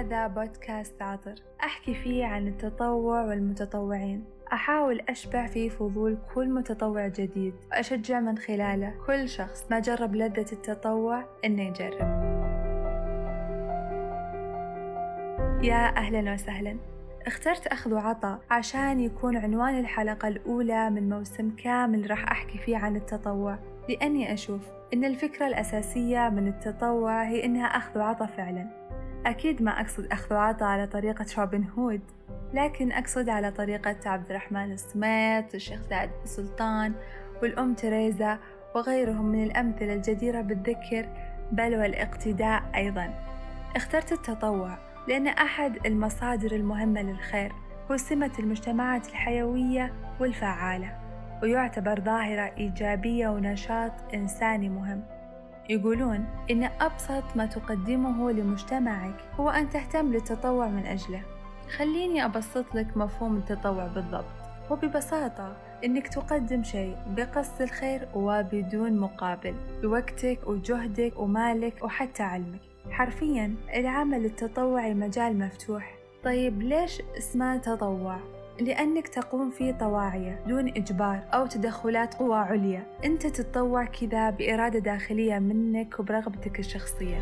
وهذا بودكاست عطر. أحكي فيه عن التطوع والمتطوعين. أحاول أشبع فيه فضول كل متطوع جديد. وأشجع من خلاله كل شخص. ما جرب لذة التطوع إنه يجرب يا أهلا وسهلا. اخترت أخذ وعطاء عشان يكون عنوان الحلقة الأولى من موسم كامل راح أحكي فيه عن التطوع. لأني أشوف إن الفكرة الأساسية من التطوع هي إنها أخذ وعطاء فعلا. أكيد ما أقصد أخذ وعطاء على طريقة روبن هود لكن أقصد على طريقة عبد الرحمن السميط والشيخ سعد السلطان والأم تريزا وغيرهم من الأمثلة الجديرة بالذكر بل والاقتداء أيضا. اخترت التطوع لأن أحد المصادر المهمة للخير هو سمة المجتمعات الحيوية والفعالة ويعتبر ظاهرة إيجابية ونشاط إنساني مهم. يقولون إن أبسط ما تقدمه لمجتمعك هو أن تهتم للتطوع من أجله. خليني أبسط لك مفهوم التطوع بالضبط. وببساطة إنك تقدم شيء بقصد الخير وبدون مقابل بوقتك وجهدك ومالك وحتى علمك. حرفيا العمل التطوعي مجال مفتوح. طيب ليش اسمه تطوع؟ لأنك تقوم فيه طواعية دون إجبار أو تدخلات قوى عليا. أنت تتطوع كذا بإرادة داخلية منك وبرغبتك الشخصية.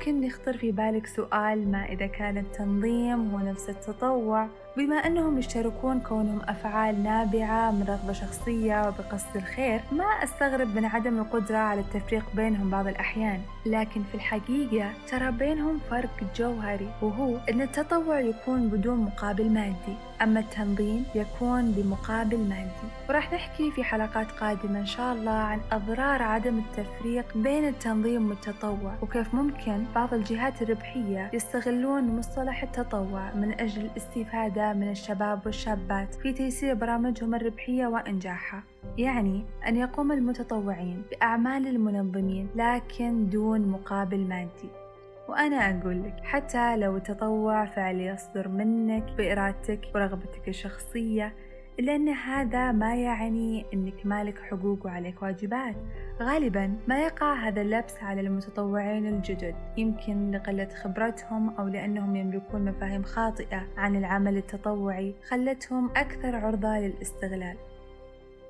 ممكن يخطر في بالك سؤال ما إذا كان التنظيم هو نفس التطوع بما أنهم يشتركون كونهم أفعال نابعة من رغبة شخصية وبقصد الخير ما أستغرب من عدم القدرة على التفريق بينهم بعض الأحيان. لكن في الحقيقة ترى بينهم فرق جوهري وهو أن التطوع يكون بدون مقابل مادي أما التنظيم يكون بمقابل مادي. وراح نحكي في حلقات قادمة إن شاء الله عن أضرار عدم التفريق بين التنظيم والتطوع وكيف ممكن بعض الجهات الربحية يستغلون مصطلح التطوع من أجل الاستفادة من الشباب والشابات في تيسير برامجهم الربحية وإنجاحها. يعني أن يقوم المتطوعين بأعمال المنظمين لكن دون مقابل مادي. وأنا أقول لك حتى لو التطوع فعل يصدر منك بإرادتك ورغبتك الشخصية إلا أن هذا ما يعني أنك مالك حقوق وعليك واجبات. غالبا ما يقع هذا اللبس على المتطوعين الجدد يمكن لقلة خبرتهم أو لأنهم يملكون مفاهيم خاطئة عن العمل التطوعي خلتهم أكثر عرضة للاستغلال.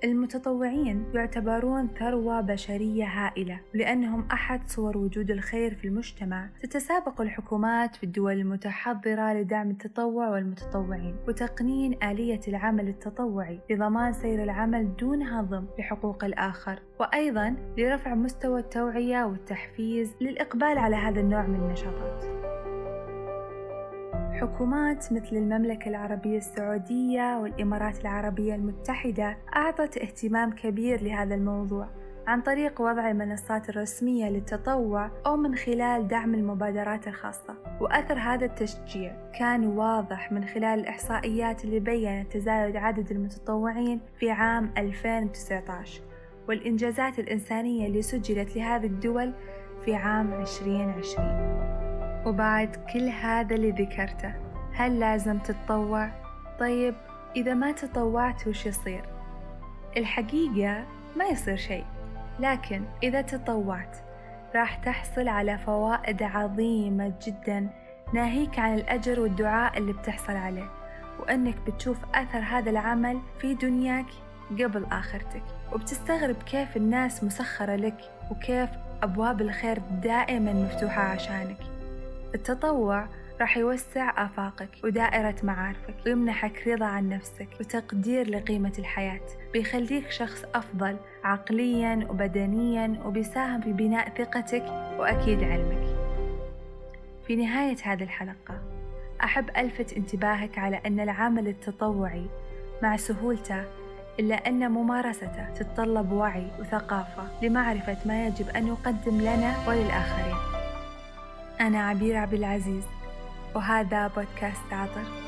المتطوعين يعتبرون ثروة بشرية هائلة لأنهم أحد صور وجود الخير في المجتمع. تتسابق الحكومات في الدول المتحضرة لدعم التطوع والمتطوعين وتقنين آلية العمل التطوعي لضمان سير العمل دون هضم لحقوق الآخر وأيضا لرفع مستوى التوعية والتحفيز للإقبال على هذا النوع من النشاطات. حكومات مثل المملكة العربية السعودية والإمارات العربية المتحدة أعطت اهتمام كبير لهذا الموضوع عن طريق وضع المنصات الرسمية للتطوع أو من خلال دعم المبادرات الخاصة. وأثر هذا التشجيع كان واضح من خلال الإحصائيات اللي بيّنت تزايد عدد المتطوعين في عام 2019 والإنجازات الإنسانية اللي سجلت لهذه الدول في عام 2020 وبعد كل هذا اللي ذكرته هل لازم تتطوع؟ طيب إذا ما تطوعت وش يصير؟ الحقيقة ما يصير شيء لكن إذا تطوعت راح تحصل على فوائد عظيمة جدا ناهيك عن الأجر والدعاء اللي بتحصل عليه وأنك بتشوف أثر هذا العمل في دنياك قبل آخرتك وبتستغرب كيف الناس مسخرة لك وكيف أبواب الخير دائما مفتوحة عشانك التطوع راح يوسع آفاقك ودائرة معارفك ويمنحك رضا عن نفسك وتقدير لقيمة الحياة بيخليك شخص أفضل عقليا وبدنيا وبيساهم في بناء ثقتك وأكيد علمك. في نهاية هذه الحلقة أحب ألفت انتباهك على أن العمل التطوعي مع سهولته إلا أن ممارسته تتطلب وعي وثقافة لمعرفة ما يجب أن يقدم لنا وللآخرين. أنا عبير عبد العزيز وهذا بودكاست عطر.